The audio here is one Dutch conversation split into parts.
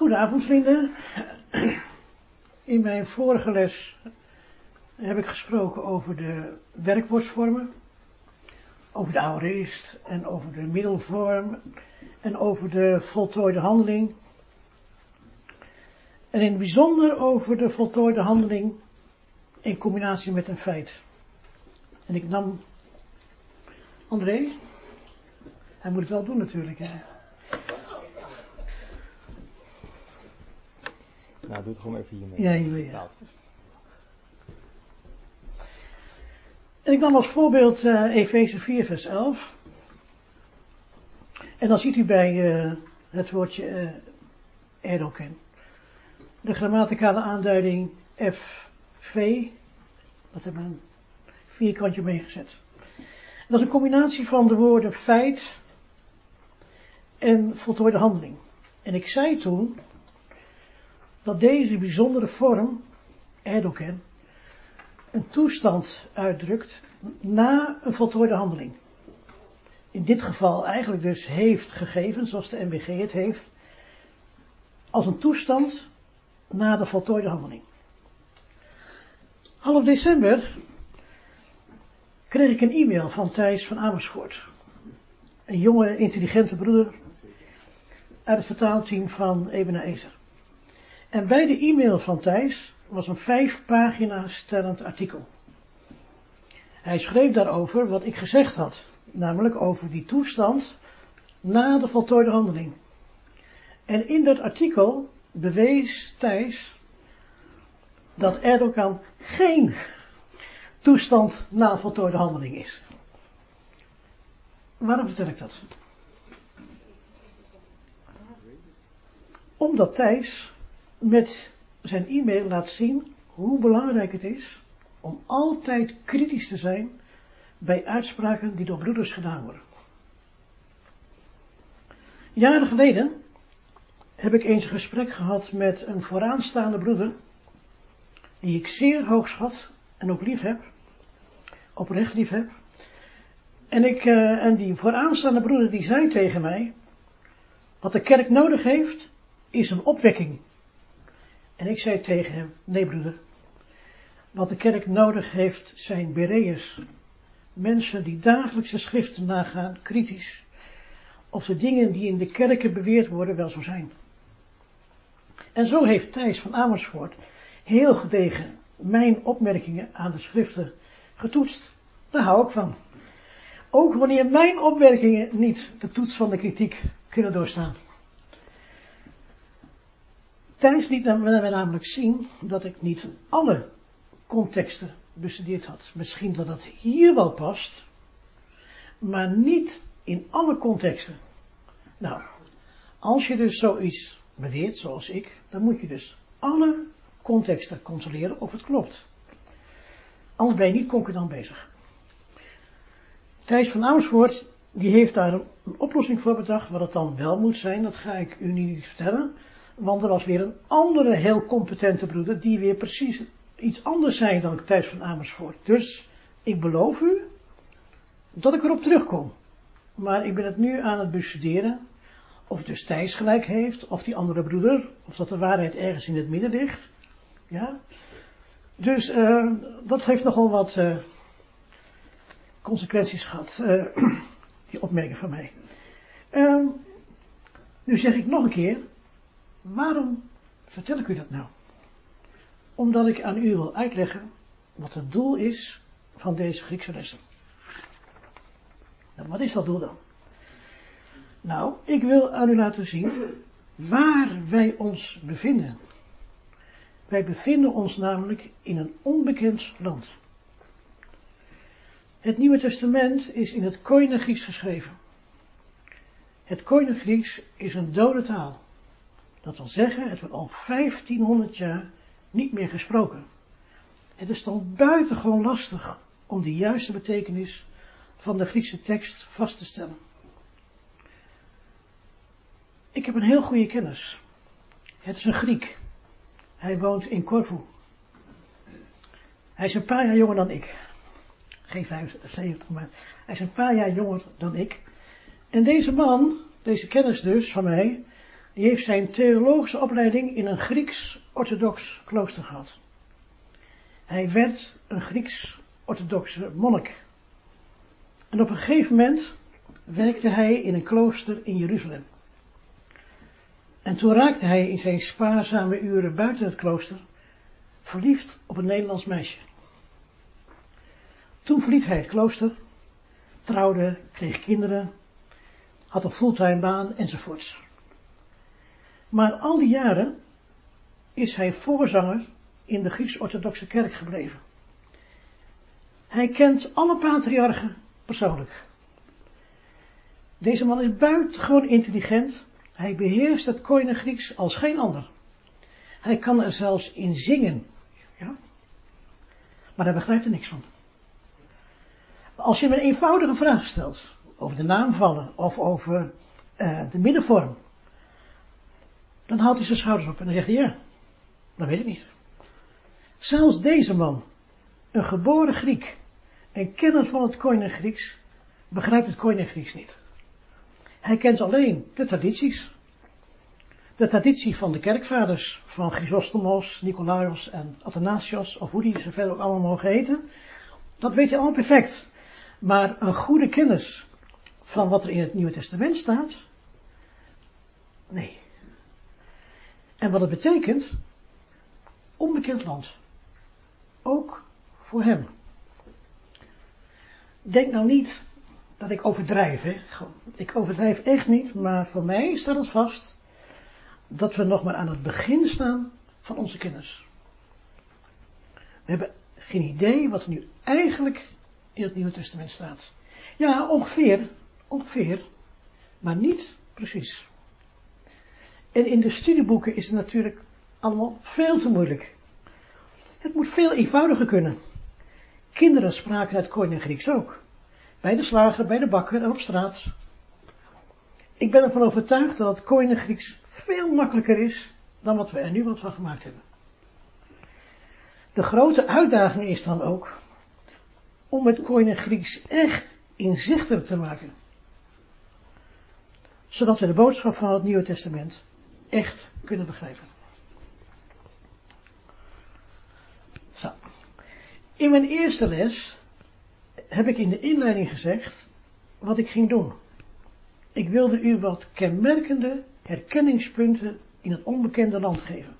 Goedenavond vrienden. In mijn vorige les heb ik gesproken over de werkwoordsvormen, over de aorist en over de middelvorm en over de voltooide handeling. En in het bijzonder over de voltooide handeling in combinatie met een feit. En ik nam André, hij moet het wel doen natuurlijk. Hè. Nou, doe het gewoon even hiermee. Ja, hiermee, ja. En ik nam als voorbeeld uh, Efeze 4, vers 11. En dan ziet u bij uh, het woordje uh, Erdogan. De grammaticale aanduiding FV. Dat hebben we een vierkantje meegezet. Dat is een combinatie van de woorden feit en voltooide handeling. En ik zei toen dat deze bijzondere vorm, Erdogan, een toestand uitdrukt na een voltooide handeling. In dit geval eigenlijk dus heeft gegeven, zoals de MBG het heeft, als een toestand na de voltooide handeling. Half december kreeg ik een e-mail van Thijs van Amersfoort. Een jonge, intelligente broeder uit het vertaalteam van Ebena Ezer. En bij de e-mail van Thijs was een vijf pagina's stellend artikel. Hij schreef daarover wat ik gezegd had, namelijk over die toestand na de voltooide handeling. En in dat artikel bewees Thijs dat Erdogan geen toestand na voltooide handeling is. Waarom vertel ik dat? Omdat Thijs met zijn e-mail laat zien hoe belangrijk het is om altijd kritisch te zijn bij uitspraken die door broeders gedaan worden. Jaren geleden heb ik eens een gesprek gehad met een vooraanstaande broeder, die ik zeer hoog schat en ook lief heb, oprecht lief heb. En, ik, uh, en die vooraanstaande broeder die zei tegen mij, wat de kerk nodig heeft, is een opwekking. En ik zei tegen hem, nee broeder, wat de kerk nodig heeft zijn bereërs. Mensen die dagelijks de schriften nagaan, kritisch, of de dingen die in de kerken beweerd worden wel zo zijn. En zo heeft Thijs van Amersfoort heel gedegen mijn opmerkingen aan de schriften getoetst. Daar hou ik van. Ook wanneer mijn opmerkingen niet de toets van de kritiek kunnen doorstaan. Thijs liet mij namelijk zien dat ik niet alle contexten bestudeerd had. Misschien dat dat hier wel past, maar niet in alle contexten. Nou, als je dus zoiets beweert, zoals ik, dan moet je dus alle contexten controleren of het klopt. Anders ben je niet concurrent bezig. Thijs van Amersfoort, die heeft daar een, oplossing voor bedacht. Wat het dan wel moet zijn, dat ga ik u niet vertellen. Want er was weer een andere heel competente broeder, die weer precies iets anders zei dan Thijs van Amersfoort. Dus ik beloof u dat ik erop terugkom. Maar ik ben het nu aan het bestuderen. Of dus Thijs gelijk heeft, of die andere broeder, of dat de waarheid ergens in het midden ligt. Ja. Dus uh, dat heeft nogal wat uh, consequenties gehad, uh, die opmerking van mij. Uh, nu zeg ik nog een keer, waarom vertel ik u dat nou? Omdat ik aan u wil uitleggen wat het doel is van deze Griekse lessen. Nou, wat is dat doel dan? Nou, ik wil aan u laten zien waar wij ons bevinden. Wij bevinden ons namelijk in een onbekend land. Het Nieuwe Testament is in het Koine Grieks geschreven. Het Koine Grieks is een dode taal. Dat wil zeggen, het wordt al 1500 jaar niet meer gesproken. Het is dan buitengewoon lastig om de juiste betekenis van de Griekse tekst vast te stellen. Ik heb een heel goede kennis. Het is een Griek. Hij woont in Corfu. Hij is een paar jaar jonger dan ik. Geen 75, maar hij is een paar jaar jonger dan ik. En deze man, deze kennis dus van mij, die heeft zijn theologische opleiding in een Grieks-orthodox klooster gehad. Hij werd een Grieks-orthodoxe monnik. En op een gegeven moment werkte hij in een klooster in Jeruzalem. En toen raakte hij in zijn spaarzame uren buiten het klooster verliefd op een Nederlands meisje. Toen verliet hij het klooster, trouwde, kreeg kinderen, had een fulltime baan enzovoorts. Maar al die jaren is hij voorzanger in de Grieks-Orthodoxe Kerk gebleven. Hij kent alle patriarchen persoonlijk. Deze man is buitengewoon intelligent. Hij beheerst het Koine Grieks als geen ander. Hij kan er zelfs in zingen. Ja? Maar hij begrijpt er niks van. Als je hem een eenvoudige vraag stelt, over de naamvallen of over uh, de middenvorm, dan haalt hij zijn schouders op en dan zegt hij ja, dat weet ik niet. Zelfs deze man, een geboren Griek en kenner van het Koine Grieks, begrijpt het Koine Grieks niet. Hij kent alleen de tradities. De traditie van de kerkvaders, van Chrysostomos, Nicolaos en Athanasios, of hoe die ze verder ook allemaal mogen heten. Dat weet hij allemaal perfect. Maar een goede kennis van wat er in het Nieuwe Testament staat, nee. En wat het betekent, onbekend land. Ook voor hem. Denk nou niet dat ik overdrijf. Hè? Ik overdrijf echt niet, maar voor mij staat het vast dat we nog maar aan het begin staan van onze kennis. We hebben geen idee wat er nu eigenlijk in het Nieuwe Testament staat. Ja, ongeveer, ongeveer, maar niet precies. En in de studieboeken is het natuurlijk allemaal veel te moeilijk. Het moet veel eenvoudiger kunnen. Kinderen spraken het Koine Grieks ook. Bij de slager, bij de bakker en op straat. Ik ben ervan overtuigd dat het Koine Grieks veel makkelijker is dan wat we er nu wat van gemaakt hebben. De grote uitdaging is dan ook om het Koine Grieks echt inzichtelijk te maken. Zodat we de boodschap van het Nieuwe Testament echt kunnen begrijpen. Zo. In mijn eerste les heb ik in de inleiding gezegd wat ik ging doen. Ik wilde u wat kenmerkende herkenningspunten in het onbekende land geven.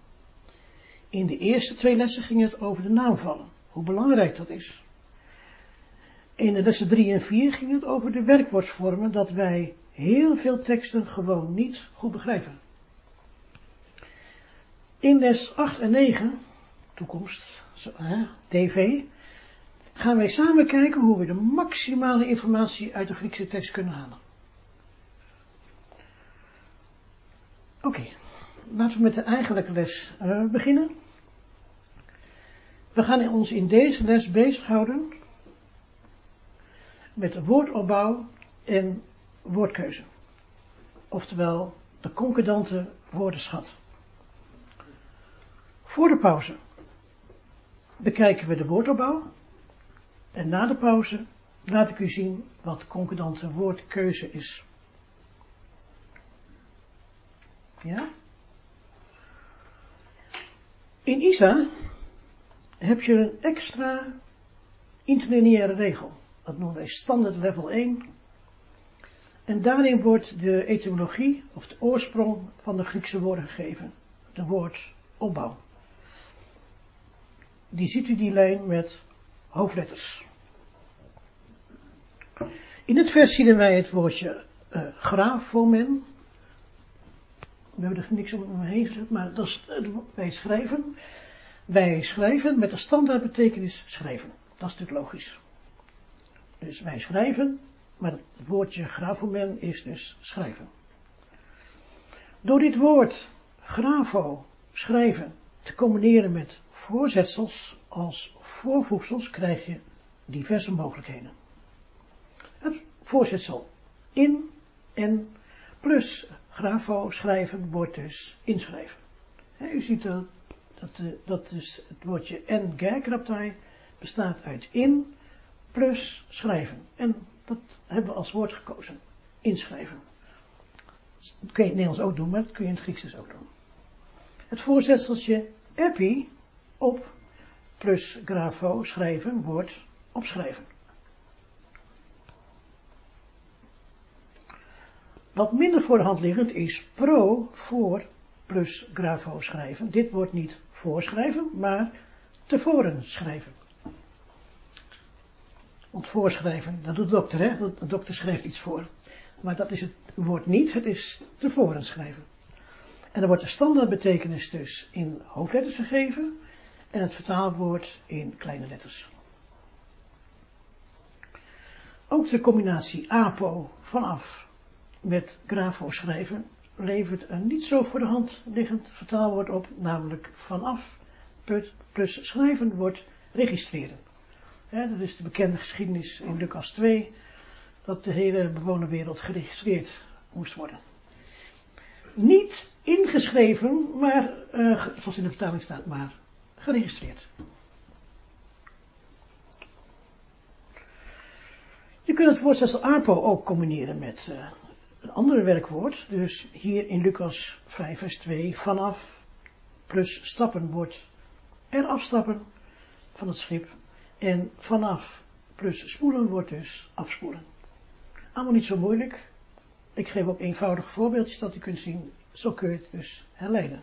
In de eerste twee lessen ging het over de naamvallen, hoe belangrijk dat is. In de lessen 3 en 4 ging het over de werkwoordsvormen, dat wij heel veel teksten gewoon niet goed begrijpen. In les 8 en 9, toekomst, TV, gaan wij samen kijken hoe we de maximale informatie uit de Griekse tekst kunnen halen. Oké, laten we met de eigenlijke les uh, beginnen. We gaan ons in deze les bezighouden met woordopbouw en woordkeuze. Oftewel de concordante woordenschat. Voor de pauze bekijken we de woordopbouw en na de pauze laat ik u zien wat concordante woordkeuze is. Ja? In ISA heb je een extra interlineaire regel. Dat noemen wij standaard level 1. En daarin wordt de etymologie, of de oorsprong van de Griekse woorden gegeven. De woord opbouw. Die ziet u die lijn met hoofdletters. In het vers zien wij het woordje uh, grafomen. We hebben er niks om heen gezet, maar dat is, uh, wij schrijven. Wij schrijven met de standaard betekenis schrijven. Dat is natuurlijk logisch. Dus wij schrijven, maar het woordje grafomen is dus schrijven. Door dit woord grafo, schrijven, te combineren met voorzetsels als voorvoegsels krijg je diverse mogelijkheden. Het voorzetsel in en plus grafo schrijven wordt dus inschrijven. u ziet dat, dat, dat dus het woordje en gerkraptij bestaat uit in plus schrijven. En dat hebben we als woord gekozen. Inschrijven. Dat kun je in het Nederlands ook doen, maar dat kun je in het Grieks dus ook doen. Het voorzetseltje epi op plus grafo schrijven wordt opschrijven. Wat minder voor de hand liggend is pro voor plus grafo schrijven. Dit wordt niet voorschrijven, maar tevoren schrijven. Want voorschrijven, dat doet de dokter, hè? De dokter schrijft iets voor. Maar dat is het woord niet, het is tevoren schrijven. En dan wordt de standaardbetekenis dus in hoofdletters gegeven en het vertaalwoord in kleine letters. Ook de combinatie apo vanaf met grafo schrijven levert een niet zo voor de hand liggend vertaalwoord op, namelijk vanaf plus schrijven wordt registreren. dat is de bekende geschiedenis in Lucas 2, dat de hele bewonerwereld geregistreerd moest worden. Niet ingeschreven, maar, uh, zoals in de vertaling staat, maar geregistreerd. Je kunt het woord apo ook combineren met uh, een ander werkwoord. Dus hier in Lucas 5 vers 2, vanaf plus stappen wordt er afstappen van het schip. En vanaf plus spoelen wordt dus afspoelen. Allemaal niet zo moeilijk. Ik geef ook eenvoudige voorbeeldjes dat u kunt zien. Zo kun je het dus herleiden.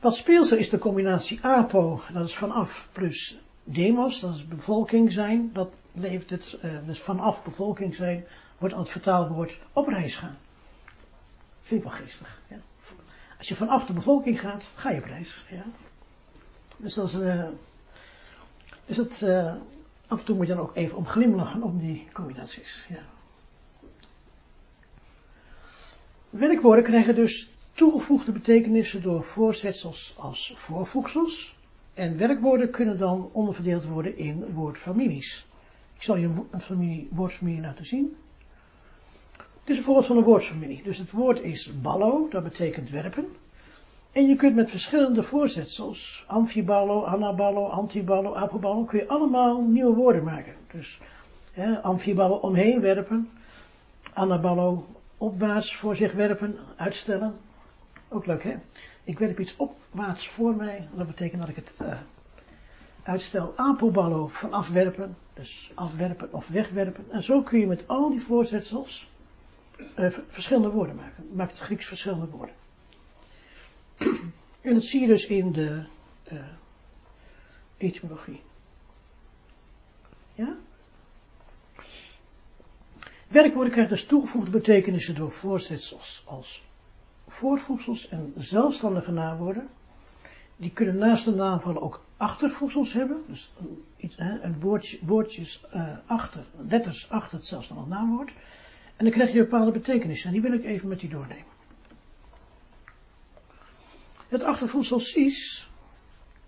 Wat speelt er is de combinatie apo, dat is vanaf, plus demos, dat is bevolking zijn. Dat levert het, uh, dus vanaf bevolking zijn, wordt aan het vertaalwoord op reis gaan. Vind ik wel geestig. Als je vanaf de bevolking gaat, ga je op reis. Ja. Dus dat is, uh, dus uh, af en toe moet je dan ook even om glimlachen om die combinaties. Ja. Werkwoorden krijgen dus toegevoegde betekenissen door voorzetsels als voorvoegsels. En werkwoorden kunnen dan onderverdeeld worden in woordfamilies. Ik zal je een familie, woordfamilie laten zien. Dit is een voorbeeld van een woordfamilie. Dus het woord is ballo, dat betekent werpen. En je kunt met verschillende voorzetsels, amfiballo, anaballo, antiballo, apoballo, kun je allemaal nieuwe woorden maken. Dus hè, amfiballo omheen werpen, anaballo opwaarts voor zich werpen, uitstellen. Ook leuk hè? Ik werp iets opwaarts voor mij, dat betekent dat ik het uh, uitstel. Apoballo van afwerpen, dus afwerpen of wegwerpen. En zo kun je met al die voorzetsels uh, verschillende woorden maken. Maakt het Grieks verschillende woorden. En dat zie je dus in de uh, etymologie. Ja? Werkwoorden krijgen dus toegevoegde betekenissen door voorzetsels als voorvoegsels en zelfstandige naamwoorden. Die kunnen naast de naamvallen ook achtervoegsels hebben. Dus iets, een woordje, woordjes uh, achter, letters achter het zelfstandig naamwoord. En dan krijg je bepaalde betekenissen. En die wil ik even met u doornemen. Het achtervoegsel cis,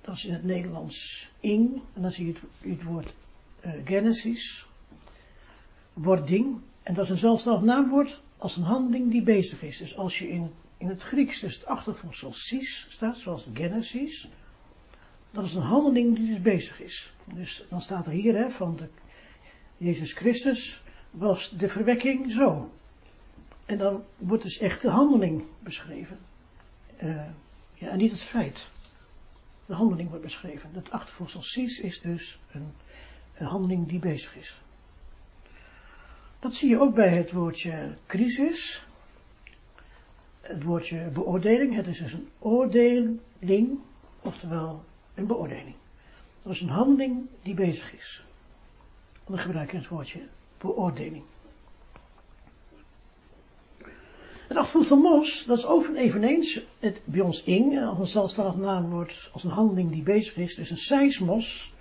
dat is in het Nederlands ing. En dan zie je het, het woord uh, genesis, wording. En dat is een zelfstandig naamwoord als een handeling die bezig is. Dus als je in, in het Grieks dus het achtervoegsel cis staat, zoals genesis, dat is een handeling die dus bezig is. Dus dan staat er hier hè, van de, Jezus Christus was de verwekking zo. En dan wordt dus echt de handeling beschreven. Uh, ja, en niet het feit. De handeling wordt beschreven. Het achtervoegsel cis is dus een, een handeling die bezig is. Dat zie je ook bij het woordje crisis. Het woordje beoordeling. Het is dus een oordeling, oftewel een beoordeling. Dat is een handeling die bezig is. Dan gebruik je het woordje beoordeling. Het achtervoegsel mos, dat is eveneens het, bij ons ing, als een zelfstandig naamwoord, als een handeling die bezig is. Dus een seismos.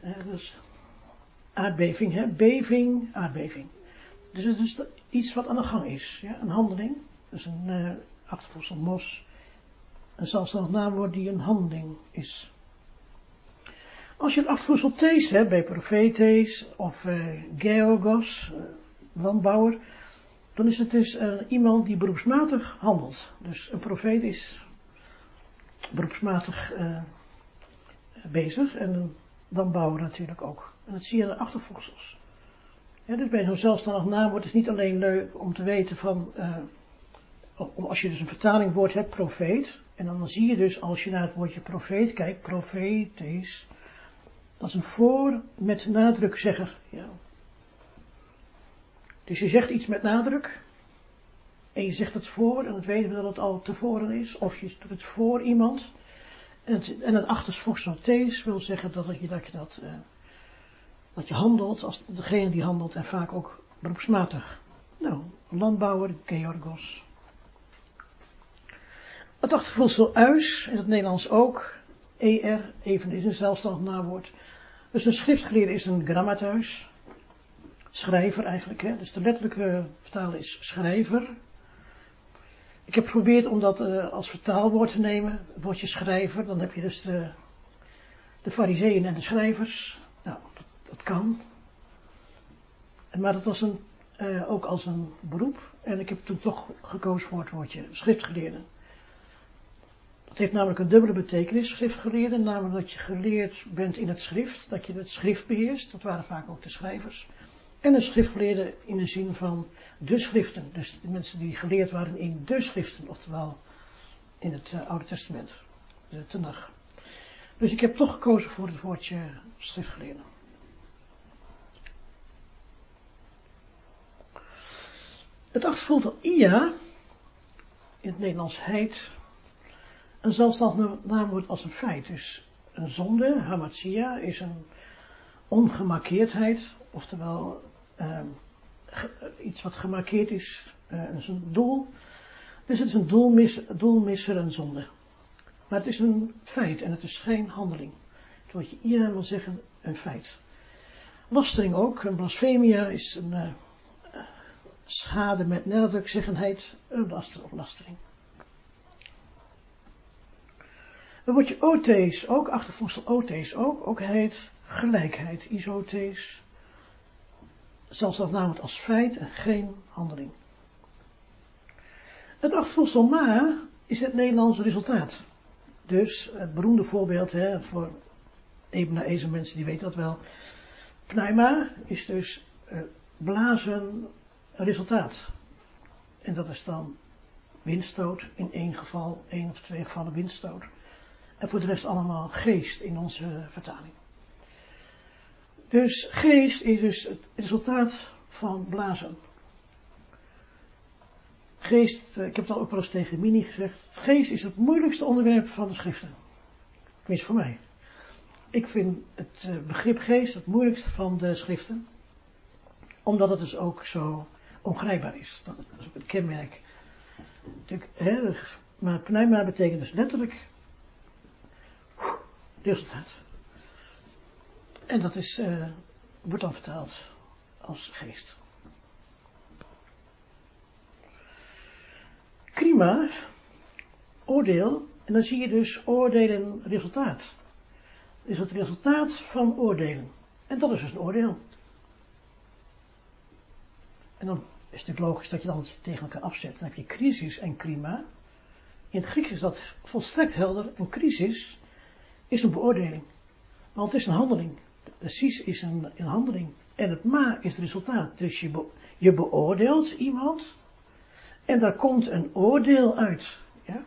Eh, dus aardbeving, hè? beving, aardbeving. Dus het is iets wat aan de gang is, ja? een handeling. Dus een uh, achtervoegsel mos, een zelfstandig naamwoord die een handeling is. Als je het achtervoegsel thees hebt, bij profetes of uh, geogos, uh, landbouwer, dan is het dus iemand die beroepsmatig handelt. Dus een profeet is beroepsmatig bezig en een landbouwer natuurlijk ook. En dat zie je de achtervoegsels. Ja, dus bij zo'n zelfstandig naamwoord is niet alleen leuk om te weten van, uh, als je dus een vertalingwoord hebt, profeet, en dan zie je dus als je naar het woordje profeet kijkt, profetes, dat is een voor met nadrukzegger. Ja. Dus je zegt iets met nadruk, en je zegt het voor, en het weten we dat het al tevoren is, of je doet het voor iemand, en het, en het achtervoegsel thees wil zeggen dat je dat, je dat uh, dat je handelt als degene die handelt en vaak ook beroepsmatig. Nou, landbouwer, Georgos. Het achtervoegsel uis, in het Nederlands ook, er, even is een zelfstandig naamwoord. Dus een schriftgeleerde is een grammathuis, schrijver eigenlijk, hè? dus de letterlijke vertaling is schrijver. Ik heb geprobeerd om dat uh, als vertaalwoord te nemen, het woordje schrijver, dan heb je dus de, de fariseeën en de schrijvers. Dat kan. Maar dat was een, uh, ook als een beroep. En ik heb toen toch gekozen voor het woordje schriftgeleerde. Dat heeft namelijk een dubbele betekenis, schriftgeleerde. Namelijk dat je geleerd bent in het schrift. Dat je het schrift beheerst. Dat waren vaak ook de schrijvers. En een schriftgeleerde in de zin van de schriften. Dus de mensen die geleerd waren in de schriften. Oftewel in het uh, Oude Testament. De Tenach. Dus ik heb toch gekozen voor het woordje schriftgeleerde. Het achtervolgde ia, in het Nederlands heid, een zelfstandig naamwoord als een feit. Dus een zonde, hamatsia, is een ongemarkeerdheid, oftewel uh, iets wat gemarkeerd is, uh, is een doel. Dus het is een doelmis, doelmisser en zonde. Maar het is een feit en het is geen handeling. Het woordje ia wil zeggen een feit. Lastering ook, een blasfemia is een uh, schade met nadrukzeggenheid, een laster of lastering. Dan word je othees, ook achtervoegsel othees, ook, ook heet gelijkheid, isothees. Zelfs dat namelijk als feit en geen handeling. Het achtervoegsel ma is het Nederlandse resultaat. Dus het beroemde voorbeeld hè, voor deze mensen die weten dat wel. Pneuma is dus uh, blazen resultaat. En dat is dan windstoot, in één geval, één of twee gevallen windstoot. En voor de rest allemaal geest in onze vertaling. Dus geest is dus het resultaat van blazen. Geest, eh, ik heb het al ook wel eens tegen Mini gezegd, geest is het moeilijkste onderwerp van de schriften. Tenminste voor mij. Ik vind het eh, begrip geest het moeilijkste van de schriften. Omdat het dus ook zo ongrijpbaar is. Dat, is een kenmerk. Hè, maar pneuma betekent dus letterlijk resultaat. En dat is, uh, wordt dan vertaald als geest. Krima, oordeel, en dan zie je dus oordelen resultaat. Is het resultaat van oordelen. En dat is dus een oordeel. En dan is natuurlijk logisch dat je dan het tegen elkaar afzet. Dan heb je crisis en klima. In het Grieks is dat volstrekt helder. Een crisis is een beoordeling. Want het is een handeling. De cis is een, een handeling. En het ma is het resultaat. Dus je, je beoordeelt iemand. En daar komt een oordeel uit. Ja?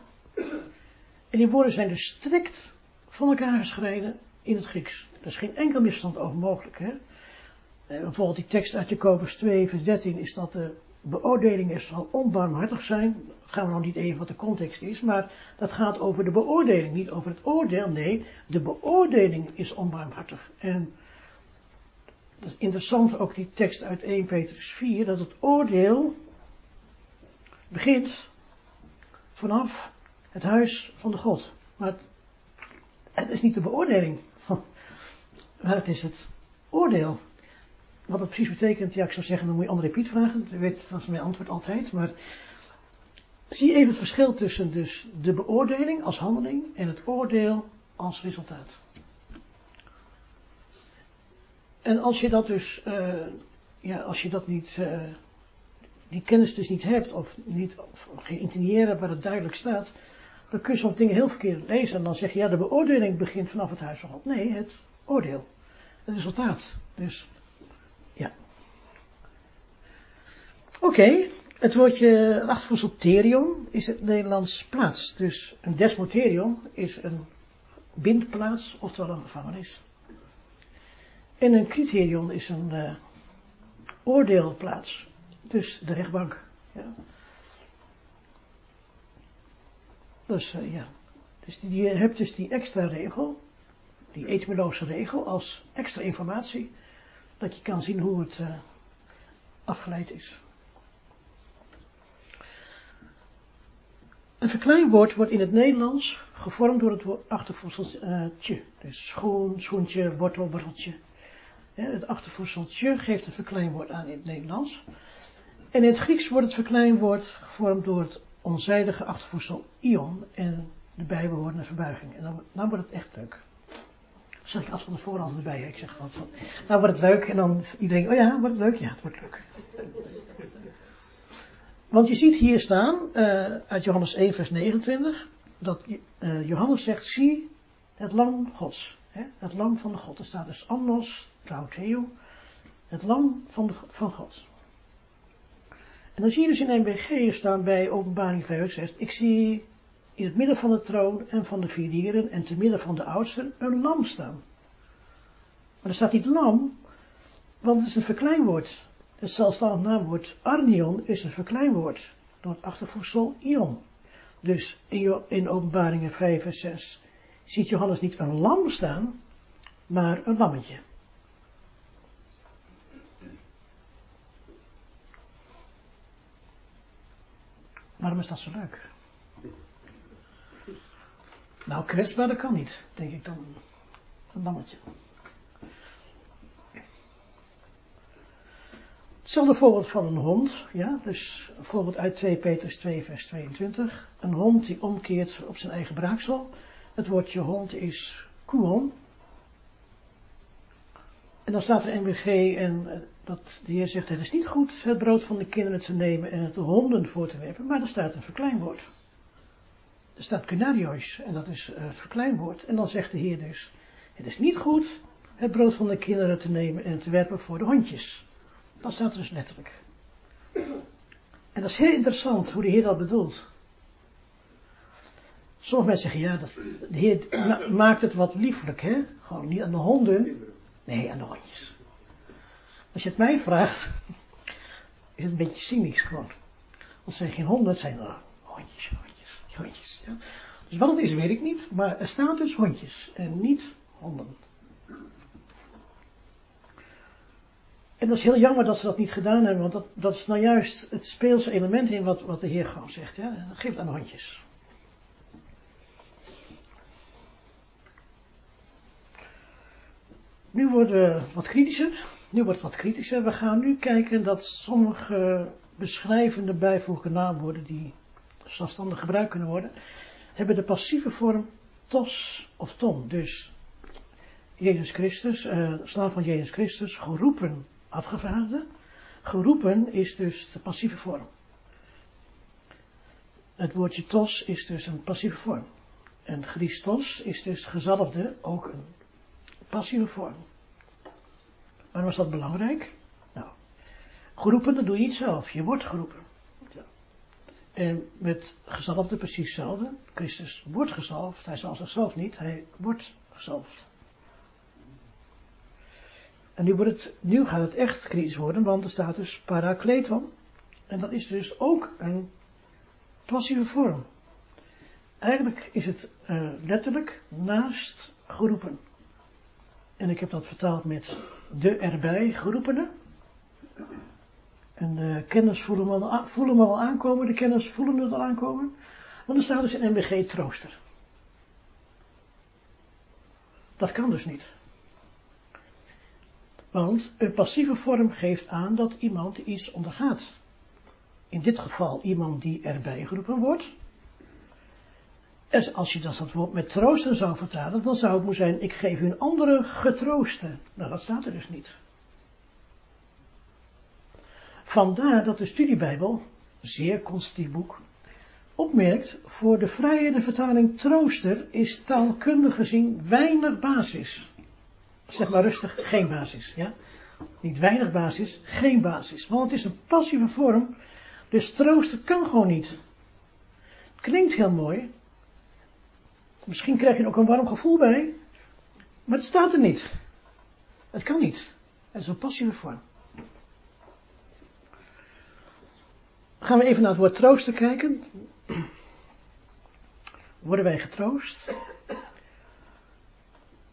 En die woorden zijn dus strikt van elkaar gescheiden in het Grieks. Er is geen enkel misstand over mogelijk. Hè? Eh, bijvoorbeeld die tekst uit Jacobus 2, vers 13 is dat de beoordeling zal onbarmhartig zijn. Gaan we nog niet even wat de context is, maar dat gaat over de beoordeling, niet over het oordeel. Nee, de beoordeling is onbarmhartig. En dat is interessant ook die tekst uit 1 Petrus 4, dat het oordeel begint vanaf het huis van de God. Maar het, het is niet de beoordeling, maar het is het oordeel. Wat dat precies betekent, ja, ik zou zeggen, dan moet je André Piet vragen. U weet, dat is mijn antwoord altijd. Maar zie even het verschil tussen dus de beoordeling als handeling en het oordeel als resultaat. En als je dat dus, uh, ja, als je dat niet, uh, die kennis dus niet hebt, of niet, of geen inteniëren waar het duidelijk staat, dan kun je soms dingen heel verkeerd lezen. En dan zeg je, ja, de beoordeling begint vanaf het huis van. Nee, het oordeel. Het resultaat. Dus Oké, het woordje, het is het Nederlands plaats. Dus een desmoterion is een bindplaats, oftewel een gevangenis. En een criterion is een uh, oordeelplaats. Dus de rechtbank. Ja. Dus uh, ja, dus die, je hebt dus die extra regel, die etymologische regel als extra informatie, dat je kan zien hoe het uh, afgeleid is. Een verkleinwoord wordt in het Nederlands gevormd door het achtervoegseltje. Dus schoen, schoentje, wortel, worteltje. Het achtervoegseltje geeft een verkleinwoord aan in het Nederlands. En in het Grieks wordt het verkleinwoord gevormd door het onzijdige achtervoegsel ion en de bijbehorende verbuiging. En dan, dan wordt het echt leuk. Zeg ik als van de voorhand erbij. Ik zeg wat van, nou wordt het leuk. En dan iedereen, oh ja, wordt het leuk? Ja, het wordt leuk. Want je ziet hier staan, uh, uit Johannes 1 vers 29, dat uh, Johannes zegt, zie het lam gods. Hè? Het lam van de God. Er staat dus Amnos, Trauteo, het lam van, de, van God. En dan zie je dus in NBG staan bij openbaring 5 6, ik zie in het midden van de troon en van de vier dieren en te midden van de oudsten een lam staan. Maar er staat niet lam, want het is een verkleinwoord. Het zelfstandig naamwoord arnion is een verkleinwoord door het achtervoegsel ion. Dus in, in openbaringen 5 en 6 ziet Johannes niet een lam staan, maar een lammetje. Waarom is dat zo leuk? Nou, kwetsbaar, dat kan niet, denk ik dan. Een lammetje. Hetzelfde voorbeeld van een hond, ja, dus een voorbeeld uit 2 Petrus 2 vers 22. Een hond die omkeert op zijn eigen braaksel. Het woordje hond is kuon. En dan staat er MBG en eh, dat de Heer zegt, het is niet goed het brood van de kinderen te nemen en het de honden voor te werpen, maar er staat een verkleinwoord. Staat kunarios en dat is eh, verkleinwoord. En dan zegt de Heer dus, het is niet goed het brood van de kinderen te nemen en te werpen voor de hondjes. Dat staat dus letterlijk. En dat is heel interessant hoe de Heer dat bedoelt. Sommige mensen zeggen, ja, dat, de Heer maakt het wat lieflijk, hè? Gewoon niet aan de honden, nee, aan de hondjes. Als je het mij vraagt, is het een beetje cynisch gewoon. Want het zijn geen honden, het zijn hondjes, hondjes. Ja? Dus wat het is, weet ik niet, maar er staat dus hondjes en niet honden. En dat is heel jammer dat ze dat niet gedaan hebben, want dat, dat is nou juist het speelse element in wat, wat de Heer gewoon zegt. Ja? Geef aan hondjes. Nu worden we wat kritischer. Nu wordt het wat kritischer. We gaan nu kijken dat sommige beschrijvende bijvoeglijke naamwoorden die zelfstandig gebruikt kunnen worden, hebben de passieve vorm tos of tom. Dus Jezus Christus, uh, slaaf van Jezus Christus, geroepen afgevaardigde. Geroepen is dus de passieve vorm. Het woordje tos is dus een passieve vorm. En Christos is dus gezalfde ook een passieve vorm. Waarom was dat belangrijk? Nou, geroepen, dat doe je niet zelf. Je wordt geroepen. En met gezalfde precies hetzelfde. Christus wordt gezalfd. Hij zal zichzelf niet. Hij wordt gezalfd. En nu, wordt het, nu gaat het echt kritisch worden, want er staat dus parakleton. En dat is dus ook een passieve vorm. Eigenlijk is het uh, letterlijk naast geroepen. En ik heb dat vertaald met de erbij geroepene. En de kenners voelen me, al, voelen aankomen, de kenners voelen het al aankomen. Want er staat dus in MBG trooster. Dat kan dus niet. Want een passieve vorm geeft aan dat iemand iets ondergaat. In dit geval iemand die erbij geroepen wordt. En als je dat woord met troosten zou vertalen, dan zou het moeten zijn, ik geef u een andere getroosten. Nou, dat staat er dus niet. Vandaar dat de studiebijbel, zeer constructief boek, opmerkt, voor de vrije vertaling trooster is taalkundig gezien weinig basis zeg maar rustig, geen basis. Ja? Niet weinig basis, geen basis. Want het is een passieve vorm, dus troosten kan gewoon niet. Klinkt heel mooi. Misschien krijg je er ook een warm gevoel bij, maar het staat er niet. Het kan niet. Het is een passieve vorm. Gaan we even naar het woord troosten kijken. Worden wij getroost?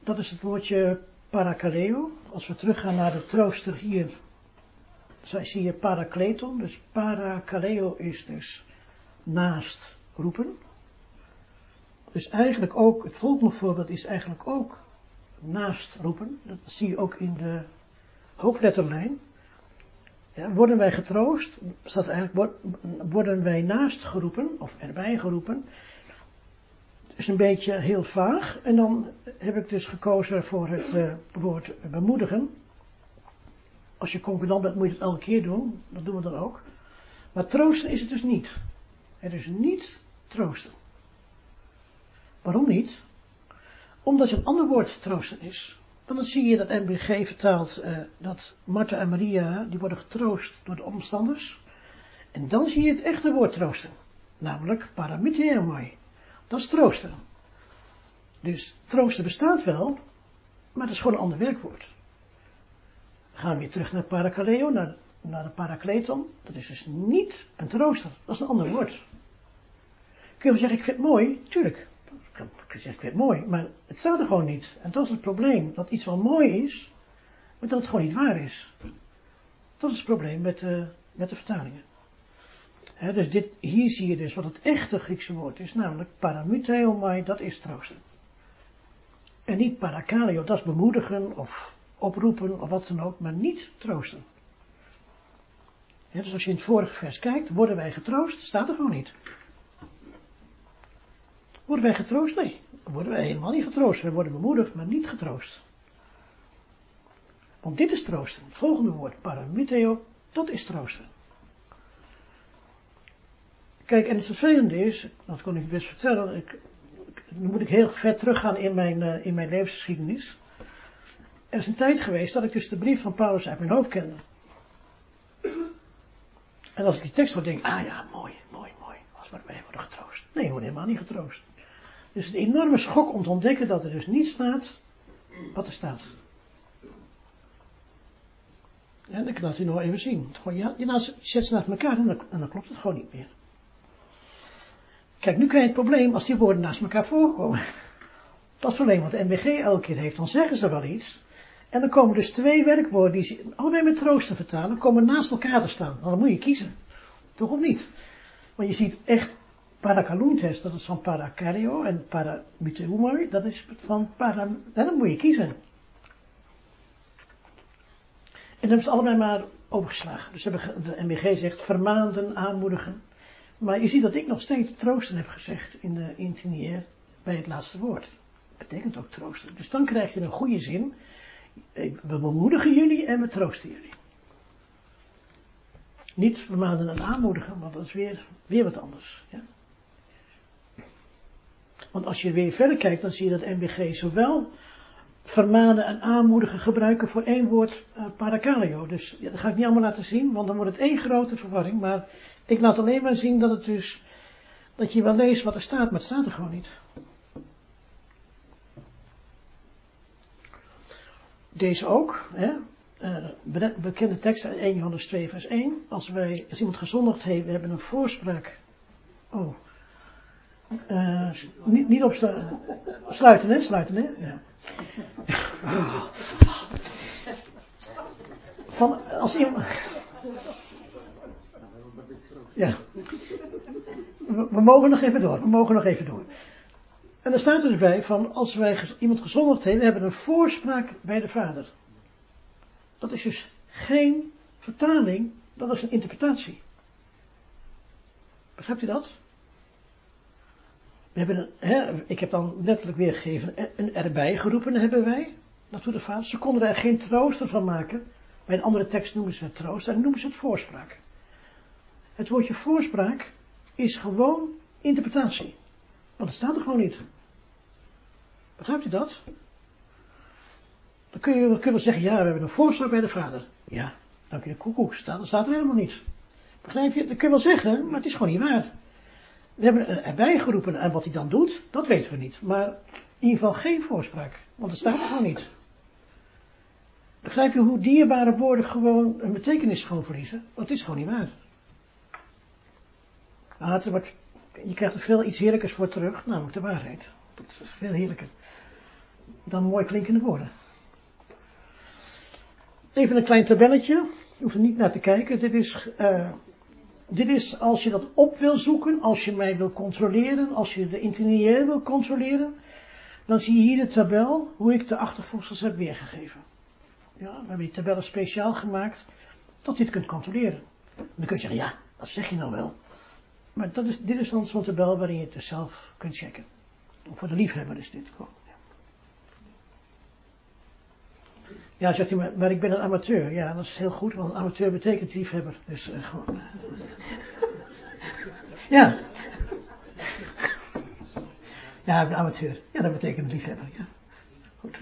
Dat is het woordje parakaleo. Als we teruggaan naar de trooster hier, zie je parakleton. Dus parakaleo is dus naast roepen. Dus eigenlijk ook, het volgende voorbeeld is eigenlijk ook naast roepen. Dat zie je ook in de hoofdletterlijn. Worden wij getroost, staat eigenlijk, worden wij naast geroepen, of erbij geroepen, is een beetje heel vaag. En dan heb ik dus gekozen voor het uh, woord bemoedigen. Als je concordant bent, moet je het elke keer doen. Dat doen we dan ook. Maar troosten is het dus niet. Het is niet troosten. Waarom niet? Omdat je een ander woord troosten is. Dan zie je dat MBG vertaalt uh, dat Martha en Maria, die worden getroost door de omstanders. En dan zie je het echte woord troosten. Namelijk paramiteomai. Dat is troosten. Dus troosten bestaat wel, maar dat is gewoon een ander werkwoord. Dan gaan we weer terug naar parakaleo, naar, naar de parakleton. Dat is dus niet een trooster, dat is een ander woord. Kun je zeggen, ik vind het mooi? Tuurlijk. Ik zeggen, ik mooi, maar het staat er gewoon niet. En dat is het probleem, dat iets wel mooi is, maar dat het gewoon niet waar is. Dat is het probleem met de, met de vertalingen dus dit, hier zie je dus wat het echte Griekse woord is, namelijk paramuteomai, dat is troosten. En niet parakaleo, dat is bemoedigen of oproepen of wat dan ook, maar niet troosten. dus als je in het vorige vers kijkt, worden wij getroost, staat er gewoon niet. Worden wij getroost? Nee, worden wij helemaal niet getroost. Wij worden bemoedigd, maar niet getroost. Want dit is troosten. Het volgende woord, paramuteo, dat is troosten. Kijk, en het vervelende is, dat kon ik best vertellen, ik, nu moet ik heel ver teruggaan in mijn, uh, in mijn levensgeschiedenis. Er is een tijd geweest dat ik dus de brief van Paulus uit mijn hoofd kende. En als ik die tekst hoor, denk ik, ah ja, mooi, mooi, mooi. Als we wij worden getroost. Nee, we worden helemaal niet getroost. Dus een enorme schok om te ontdekken dat er dus niet staat wat er staat. En ik kan het u nog even zien. Ja, je zet ze naast elkaar en dan, dan klopt het gewoon niet meer. Kijk, nu krijg je het probleem als die woorden naast elkaar voorkomen. Dat is het probleem wat de MBG elke keer heeft. Dan zeggen ze wel iets. En dan komen dus twee werkwoorden die ze allebei met troosten vertalen, komen naast elkaar te staan. Dan moet je kiezen. Toch of niet? Want je ziet echt parakaluntes, dat is van parakario, en paramuteumoi, dat is van para, dan moet je kiezen. En hebben ze allebei maar overgeslagen. Dus de MBG zegt vermaanden, aanmoedigen. Maar je ziet dat ik nog steeds troosten heb gezegd in de intinier bij het laatste woord. Dat betekent ook troosten. Dus dan krijg je een goede zin. We bemoedigen jullie en we troosten jullie. Niet vermanen en aanmoedigen, want dat is weer, weer wat anders. Ja? Want als je weer verder kijkt, dan zie je dat MBG zowel vermanen en aanmoedigen gebruiken voor één woord uh. Dus ja, dat ga ik niet allemaal laten zien, want dan wordt het één grote verwarring. Maar ik laat alleen maar zien dat het dus, dat je wel leest wat er staat, maar het staat er gewoon niet. Deze ook, hè, uh, bekende tekst uit 1 Johannes 2 vers 1. Als wij, als iemand gezondigd heeft, we hebben een voorspraak. Oh. Uh, niet, niet op sluiten, hè? Sluiten, hè? Ja. Van, als iemand, ja. We, mogen nog even door. We mogen nog even door. En er staat dus bij van als wij iemand gezondigd hebben, we hebben een voorspraak bij de Vader. Dat is dus geen vertaling, dat is een interpretatie. Begrijpt u dat? We hebben hè, ik heb dan letterlijk weergegeven, een erbij geroepen hebben wij, naartoe de Vader. Ze konden er geen trooster van maken. Bij een andere tekst noemen ze het troost en noemen ze het voorspraak. Het woordje voorspraak is gewoon interpretatie. Want het staat er gewoon niet. Begrijpt u dat? Dan kun je, kun je wel zeggen, ja, we hebben een voorspraak bij de vader. Ja, dan kun je koekoek staan, dat staat er helemaal niet. Begrijp je? Dat kun je wel zeggen, maar het is gewoon niet waar. We hebben erbij geroepen en wat hij dan doet, dat weten we niet. Maar in ieder geval geen voorspraak, want het staat er gewoon niet. Begrijp je hoe dierbare woorden gewoon een betekenis gewoon verliezen? Dat is gewoon niet waar. Ah, wordt, je krijgt er veel iets heerlijkers voor terug, namelijk de waarheid. Dat is veel heerlijker dan mooi klinkende woorden. Even een klein tabelletje. Je hoeft er niet naar te kijken. Dit is, uh, dit is als je dat op wil zoeken, als je mij wil controleren, als je de interieure wil controleren, dan zie je hier de tabel hoe ik de achtervoegsels heb weergegeven. Ja, we hebben die tabellen speciaal gemaakt dat je het kunt controleren. En dan kun je zeggen, ja, dat zeg je nou wel. Maar dat is, dit is dan zo'n tabel waarin je het dus zelf kunt checken. Voor de liefhebber is dit gewoon. Ja, zegt hij, maar, ik ben een amateur. Ja, dat is heel goed, want amateur betekent liefhebber. Dus uh, gewoon. ja. Ja, ik ben amateur. Ja, dat betekent liefhebber, ja. Goed.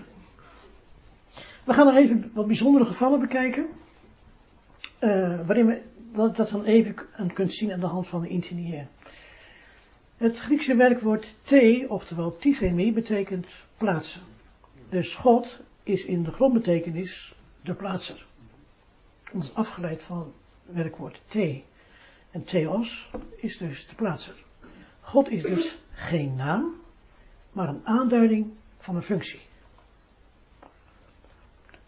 We gaan nog even wat bijzondere gevallen bekijken. Uh, waarin we dat, dan even kunt zien aan de hand van de intinier. Het Griekse werkwoord te, oftewel tigemi, betekent plaatsen. Dus God is in de grondbetekenis de plaatser. Dat is afgeleid van het werkwoord te. En theos is dus de plaatser. God is dus geen naam, maar een aanduiding van een functie.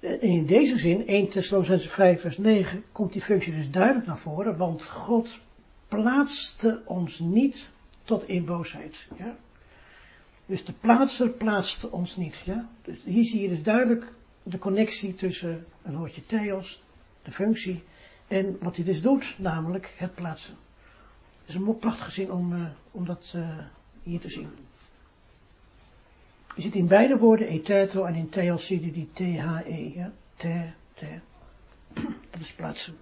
En in deze zin, 1 Thessalonicense 5 vers 9, komt die functie dus duidelijk naar voren, want God plaatste ons niet tot in boosheid. Ja? Dus de plaatser plaatste ons niet. Ja? Dus hier zie je dus duidelijk de connectie tussen een woordje theos, de functie, en wat hij dus doet, namelijk het plaatsen. Het is een prachtige zin om, uh, om dat uh, hier te zien. Je ziet in beide woorden eteto en in theos zie je die T-H-E, ja? Te. Dat is plaatsen.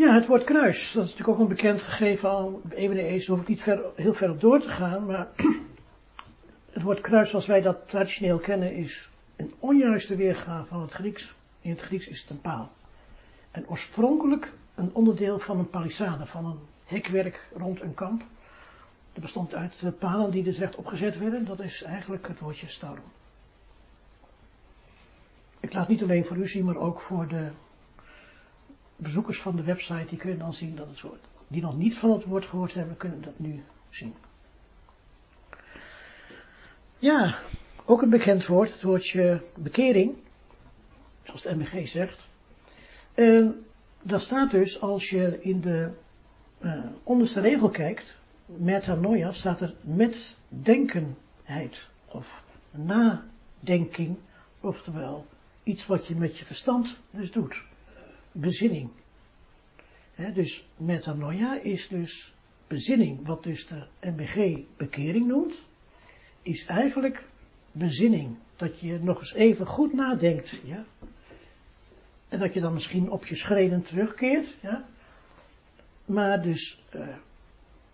Ja, het woord kruis, dat is natuurlijk ook een bekend gegeven al eveneens, daar hoef ik niet ver, heel ver op door te gaan, maar het woord kruis zoals wij dat traditioneel kennen is een onjuiste weergave van het Grieks. In het Grieks is het een paal. En oorspronkelijk een onderdeel van een palissade, van een hekwerk rond een kamp. Dat bestond uit palen die dus recht opgezet werden, dat is eigenlijk het woordje storm. Ik laat niet alleen voor u zien, maar ook voor de bezoekers van de website, die kunnen dan zien dat het woord, die nog niet van het woord gehoord hebben, kunnen dat nu zien. Ja, ook een bekend woord, het woordje bekering, zoals de MBG zegt. En daar staat dus, als je in de uh, onderste regel kijkt, metanoia, staat er met denkenheid, of nadenking, oftewel iets wat je met je verstand dus doet bezinning. Dus metanoia is dus bezinning, wat dus de MBG bekering noemt, is eigenlijk bezinning. Dat je nog eens even goed nadenkt, ja. En dat je dan misschien op je schreden terugkeert, ja. Maar dus, uh,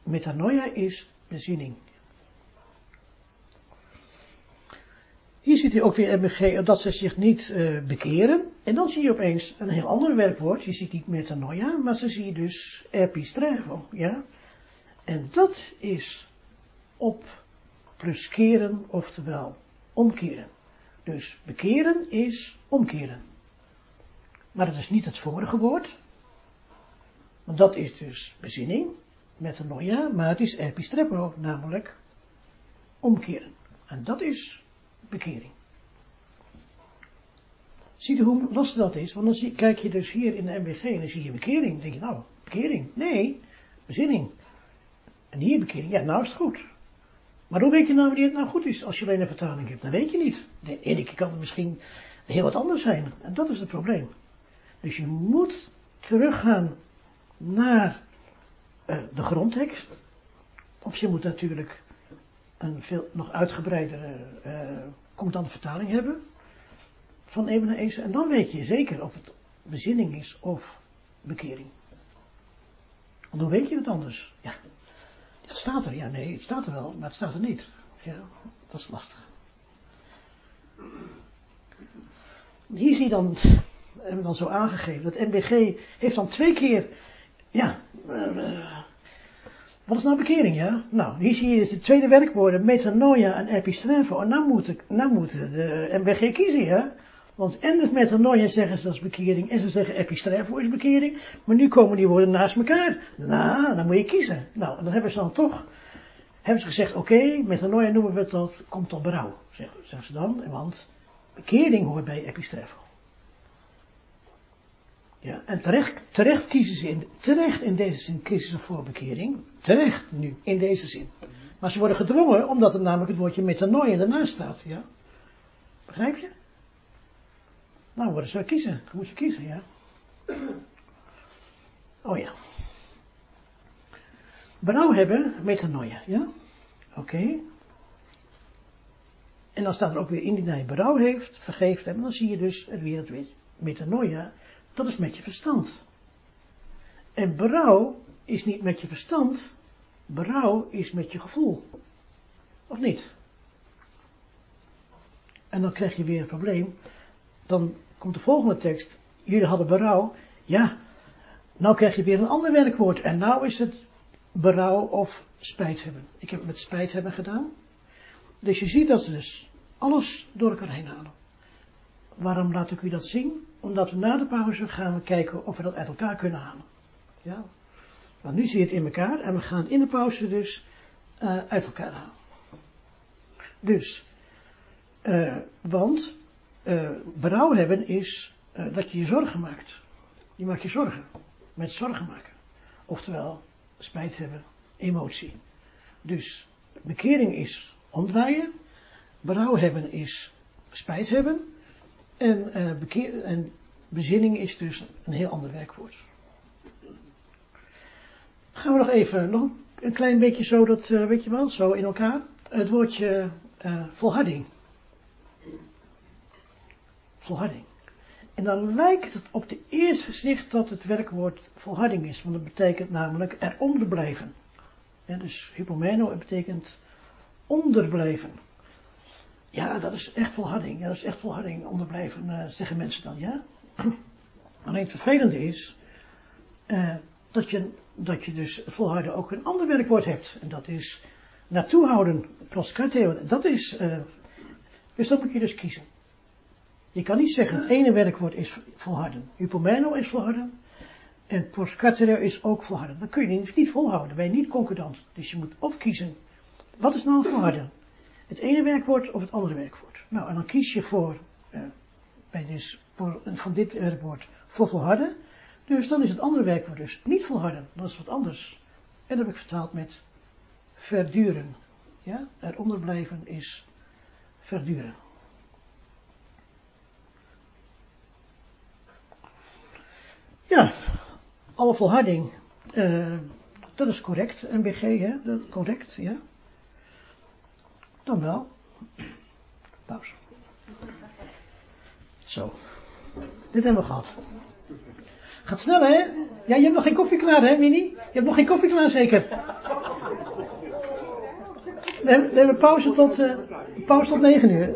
metanoia is bezinning. Hier ziet u ook weer MBG dat ze zich niet uh, bekeren. En dan zie je opeens een heel ander werkwoord. Je ziet niet metanoia, maar ze zie dus epistrevo. Ja? En dat is op plus keren, oftewel omkeren. Dus bekeren is omkeren. Maar dat is niet het vorige woord. Want dat is dus bezinning, metanoia, maar het is epistrepo, namelijk omkeren. En dat is bekering. Ziet u hoe lastig dat is? Want dan zie, kijk je dus hier in de MBG en dan zie je bekering. Dan denk je, nou, bekering? Nee, bezinning. En hier bekering, ja, nou is het goed. Maar hoe weet je nou wanneer het nou goed is als je alleen een vertaling hebt? Dat weet je niet. De ene keer kan het misschien heel wat anders zijn. En dat is het probleem. Dus je moet teruggaan naar uh, de grondtekst. Of je moet natuurlijk een veel nog uitgebreidere uh, concordante vertaling hebben van Ebenezer. En dan weet je zeker of het bezinning is of bekering. Want hoe weet je het anders? Ja, het staat er. Ja, nee, het staat er wel, maar het staat er niet. Ja, dat is lastig. Hier zie je dan, hebben we dan zo aangegeven, dat MBG heeft dan twee keer, ja, uh, wat is nou bekering, ja? Nou, hier zie je dus de tweede werkwoorden, metanoia en epistrefo. En nou moet, ik, nou moet de MBG kiezen, ja? Want en het metanoia zeggen ze dat is bekering, en ze zeggen epistrefo is bekering. Maar nu komen die woorden naast elkaar. Nou, dan moet je kiezen. Nou, dan hebben ze dan toch, hebben ze gezegd, oké, metanoia noemen we dat, komt tot berouw, zeggen ze dan. Want bekering hoort bij epistrefo. Ja, en terecht, terecht kiezen ze in, terecht in deze zin kiezen ze voor bekering. Terecht nu, in deze zin. Maar ze worden gedwongen omdat er namelijk het woordje metanoia ernaast staat, ja. Begrijp je? Nou, worden ze kiezen. Dan moet je kiezen, ja. Oh ja. Berouw hebben, metanoia, ja. Oké. En dan staat er ook weer in die hij berouw heeft, vergeeft hem. Dan zie je dus er weer het metanoia dat is met je verstand. En berouw is niet met je verstand, berouw is met je gevoel. Of niet? En dan krijg je weer een probleem. Dan komt de volgende tekst. Jullie hadden berouw. Ja, nou krijg je weer een ander werkwoord. En nou is het berouw of spijt hebben. Ik heb het met spijt hebben gedaan. Dus je ziet dat ze dus alles door elkaar heen halen. Waarom laat ik u dat zien? Omdat we na de pauze gaan kijken of we dat uit elkaar kunnen halen. Ja. Want nu zie je het in elkaar en we gaan het in de pauze dus uh, uit elkaar halen. Dus, uh, want uh, berouw hebben is dat je je zorgen maakt. Je maakt je zorgen. Met zorgen maken. Oftewel, spijt hebben, emotie. Dus, bekering is omdraaien. Berouw hebben is spijt hebben. En, bekeer, en bezinning is dus een heel ander werkwoord. Gaan we nog even, nog een klein beetje zo, dat uh, weet je wel, zo in elkaar. Het woordje uh, volharding. Volharding. En dan lijkt het op de eerste gezicht dat het werkwoord volharding is, want dat betekent namelijk eronder blijven. Ja, dus hypomeno betekent onderblijven. Ja, dat is echt volharding. Ja, dat is echt volharding onderblijven, uh, zeggen mensen dan, ja. Alleen het vervelende is uh, dat, je, dat je dus volharden ook een ander werkwoord hebt. En dat is naartoe houden, proskateo. Dat is, uh, dus dat moet je dus kiezen. Je kan niet zeggen het ene werkwoord is volharden. Upomeno is volharden. En proskateo is ook volharden. Dan kun je niet, niet volhouden. Dan ben je niet concordant. Dus je moet of kiezen. Wat is nou volharden? Het ene werkwoord of het andere werkwoord. Nou, en dan kies je voor, uh, bij dus, voor, van dit werkwoord voor volharden. Dus dan is het andere werkwoord dus niet volharden. Dat is wat anders. En dat heb ik vertaald met verduren. Ja, eronder blijven is verduren. Ja, alle volharding, uh, dat is correct. MBG, hè, dat correct, ja. Dan wel. Pauze. Zo. Dit hebben we gehad. Gaat snel, hè? Ja, je hebt nog geen koffie klaar, hè, Mini? Je hebt nog geen koffie klaar, zeker? We hebben pauze tot, uh, pauze tot 9 uur.